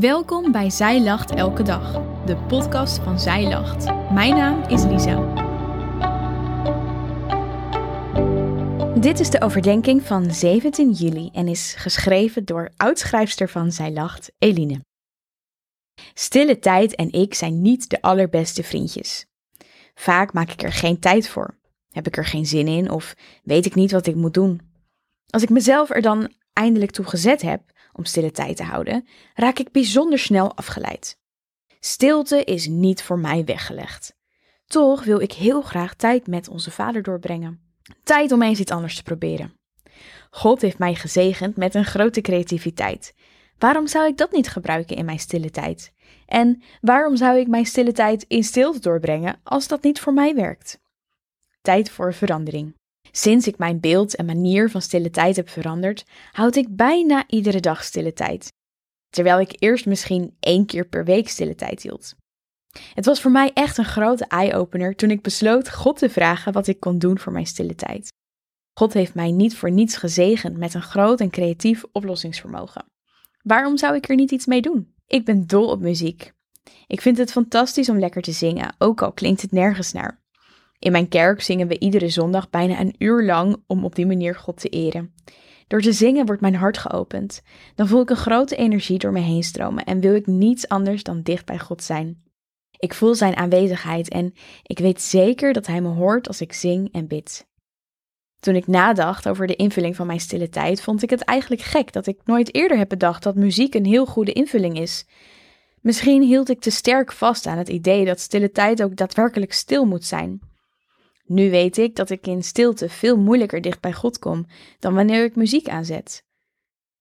Welkom bij Zij Lacht Elke Dag, de podcast van Zij Lacht. Mijn naam is Lisa. Dit is de overdenking van 17 juli en is geschreven door oudschrijfster van Zij Lacht, Eline. Stille tijd en ik zijn niet de allerbeste vriendjes. Vaak maak ik er geen tijd voor. Heb ik er geen zin in of weet ik niet wat ik moet doen. Als ik mezelf er dan eindelijk toe gezet heb, om stille tijd te houden, raak ik bijzonder snel afgeleid. Stilte is niet voor mij weggelegd. Toch wil ik heel graag tijd met onze Vader doorbrengen. Tijd om eens iets anders te proberen. God heeft mij gezegend met een grote creativiteit. Waarom zou ik dat niet gebruiken in mijn stille tijd? En waarom zou ik mijn stille tijd in stilte doorbrengen als dat niet voor mij werkt? Tijd voor verandering. Sinds ik mijn beeld en manier van stille tijd heb veranderd, houd ik bijna iedere dag stille tijd. Terwijl ik eerst misschien één keer per week stille tijd hield. Het was voor mij echt een grote eye-opener toen ik besloot God te vragen wat ik kon doen voor mijn stille tijd. God heeft mij niet voor niets gezegend met een groot en creatief oplossingsvermogen. Waarom zou ik er niet iets mee doen? Ik ben dol op muziek. Ik vind het fantastisch om lekker te zingen, ook al klinkt het nergens naar. In mijn kerk zingen we iedere zondag bijna een uur lang om op die manier God te eren. Door te zingen wordt mijn hart geopend. Dan voel ik een grote energie door me heen stromen en wil ik niets anders dan dicht bij God zijn. Ik voel zijn aanwezigheid en ik weet zeker dat hij me hoort als ik zing en bid. Toen ik nadacht over de invulling van mijn stille tijd, vond ik het eigenlijk gek dat ik nooit eerder heb bedacht dat muziek een heel goede invulling is. Misschien hield ik te sterk vast aan het idee dat stille tijd ook daadwerkelijk stil moet zijn. Nu weet ik dat ik in stilte veel moeilijker dicht bij God kom dan wanneer ik muziek aanzet.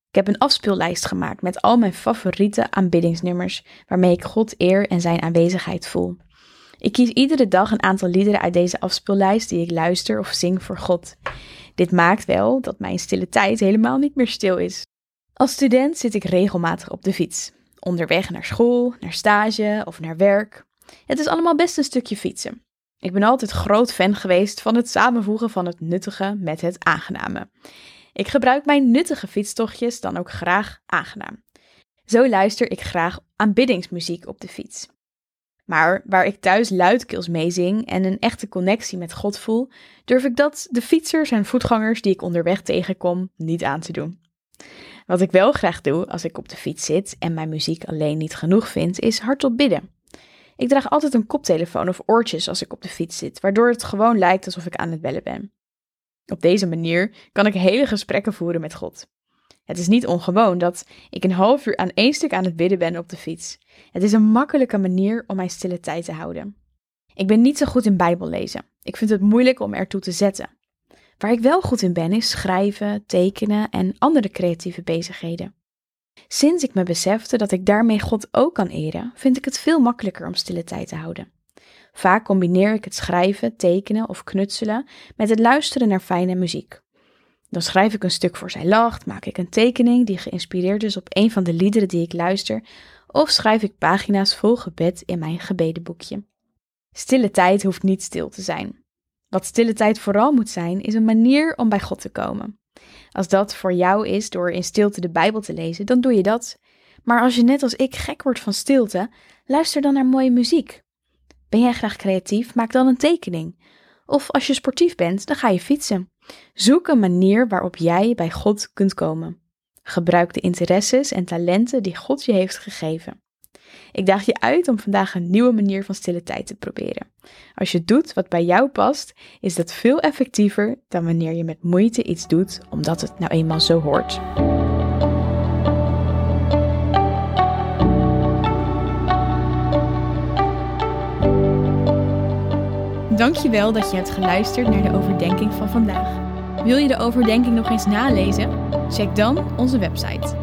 Ik heb een afspeellijst gemaakt met al mijn favoriete aanbiddingsnummers waarmee ik God eer en zijn aanwezigheid voel. Ik kies iedere dag een aantal liederen uit deze afspeellijst die ik luister of zing voor God. Dit maakt wel dat mijn stille tijd helemaal niet meer stil is. Als student zit ik regelmatig op de fiets, onderweg naar school, naar stage of naar werk. Het is allemaal best een stukje fietsen. Ik ben altijd groot fan geweest van het samenvoegen van het nuttige met het aangename. Ik gebruik mijn nuttige fietstochtjes dan ook graag aangenaam. Zo luister ik graag aanbiddingsmuziek op de fiets. Maar waar ik thuis luidkeels meezing en een echte connectie met God voel, durf ik dat de fietsers en voetgangers die ik onderweg tegenkom niet aan te doen. Wat ik wel graag doe als ik op de fiets zit en mijn muziek alleen niet genoeg vind, is hardop bidden. Ik draag altijd een koptelefoon of oortjes als ik op de fiets zit, waardoor het gewoon lijkt alsof ik aan het bellen ben. Op deze manier kan ik hele gesprekken voeren met God. Het is niet ongewoon dat ik een half uur aan één stuk aan het bidden ben op de fiets. Het is een makkelijke manier om mijn stille tijd te houden. Ik ben niet zo goed in Bijbel lezen. Ik vind het moeilijk om ertoe te zetten. Waar ik wel goed in ben is schrijven, tekenen en andere creatieve bezigheden. Sinds ik me besefte dat ik daarmee God ook kan eren, vind ik het veel makkelijker om stille tijd te houden. Vaak combineer ik het schrijven, tekenen of knutselen met het luisteren naar fijne muziek. Dan schrijf ik een stuk voor zij lacht, maak ik een tekening die geïnspireerd is op een van de liederen die ik luister, of schrijf ik pagina's vol gebed in mijn gebedenboekje. Stille tijd hoeft niet stil te zijn. Wat stille tijd vooral moet zijn, is een manier om bij God te komen. Als dat voor jou is door in stilte de Bijbel te lezen, dan doe je dat. Maar als je net als ik gek wordt van stilte, luister dan naar mooie muziek. Ben jij graag creatief? Maak dan een tekening. Of als je sportief bent, dan ga je fietsen. Zoek een manier waarop jij bij God kunt komen. Gebruik de interesses en talenten die God je heeft gegeven. Ik daag je uit om vandaag een nieuwe manier van stille tijd te proberen. Als je doet wat bij jou past, is dat veel effectiever dan wanneer je met moeite iets doet omdat het nou eenmaal zo hoort. Dankjewel dat je hebt geluisterd naar de overdenking van vandaag. Wil je de overdenking nog eens nalezen? Check dan onze website